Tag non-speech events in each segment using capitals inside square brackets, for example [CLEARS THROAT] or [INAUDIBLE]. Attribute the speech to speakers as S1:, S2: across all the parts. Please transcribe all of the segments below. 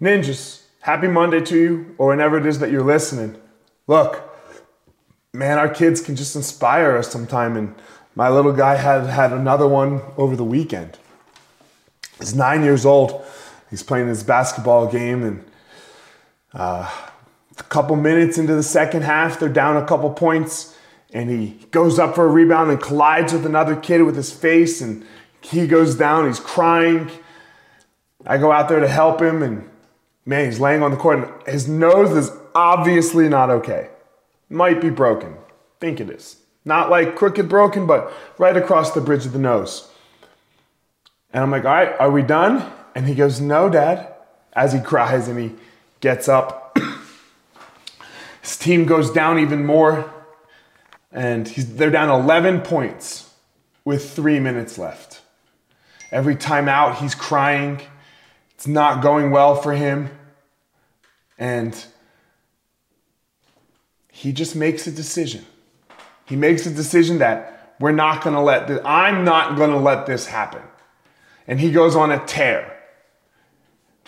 S1: Ninjas, happy Monday to you, or whenever it is that you're listening. Look, man, our kids can just inspire us sometime, and my little guy had had another one over the weekend. He's nine years old. He's playing his basketball game, and uh, a couple minutes into the second half, they're down a couple points, and he goes up for a rebound and collides with another kid with his face, and he goes down. He's crying. I go out there to help him, and man, he's laying on the court and his nose is obviously not okay. Might be broken. Think it is. Not like crooked broken, but right across the bridge of the nose. And I'm like, all right, are we done? And he goes, no, dad, as he cries and he gets up. [CLEARS THROAT] His team goes down even more, and they're down 11 points with three minutes left. Every time out, he's crying. It's not going well for him. And he just makes a decision. He makes a decision that we're not going to let this, I'm not going to let this happen. And he goes on a tear.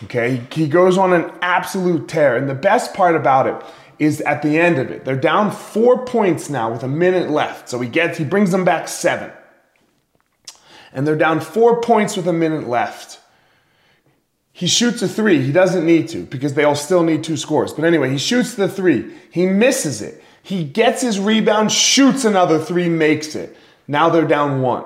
S1: Okay? He goes on an absolute tear. And the best part about it is at the end of it. They're down 4 points now with a minute left. So he gets he brings them back 7. And they're down 4 points with a minute left. He shoots a three. He doesn't need to because they'll still need two scores. But anyway, he shoots the three. He misses it. He gets his rebound, shoots another three, makes it. Now they're down one.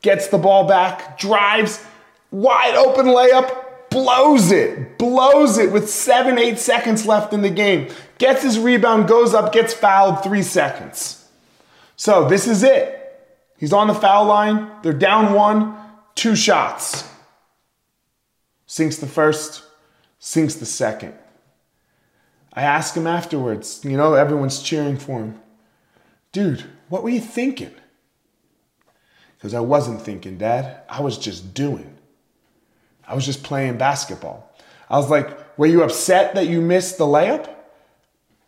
S1: Gets the ball back, drives, wide open layup, blows it, blows it with seven, eight seconds left in the game. Gets his rebound, goes up, gets fouled, three seconds. So this is it. He's on the foul line. They're down one, two shots sinks the first, sinks the second. I ask him afterwards, you know, everyone's cheering for him. Dude, what were you thinking? Because I wasn't thinking, Dad. I was just doing. I was just playing basketball. I was like, were you upset that you missed the layup?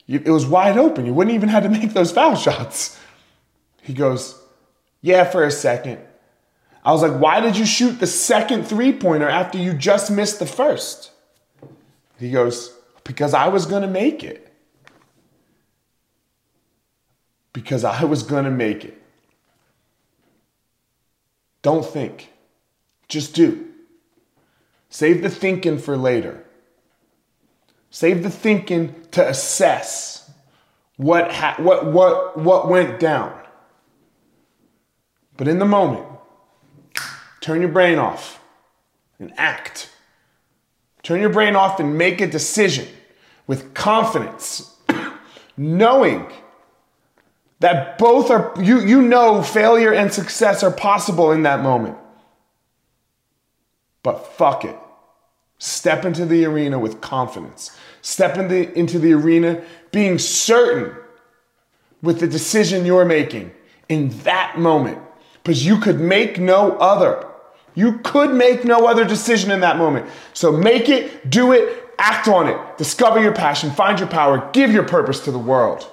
S1: it was wide open. You wouldn't even have to make those foul [LAUGHS] shots. He goes, yeah, for a second. I was like, why did you shoot the second three pointer after you just missed the first? He goes, because I was going to make it. Because I was going to make it. Don't think, just do. Save the thinking for later. Save the thinking to assess what, ha- what, what, what went down. But in the moment, Turn your brain off and act. Turn your brain off and make a decision with confidence, [CLEARS THROAT] knowing that both are, you, you know, failure and success are possible in that moment. But fuck it. Step into the arena with confidence. Step in the, into the arena being certain with the decision you're making in that moment because you could make no other. You could make no other decision in that moment. So make it, do it, act on it. Discover your passion, find your power, give your purpose to the world.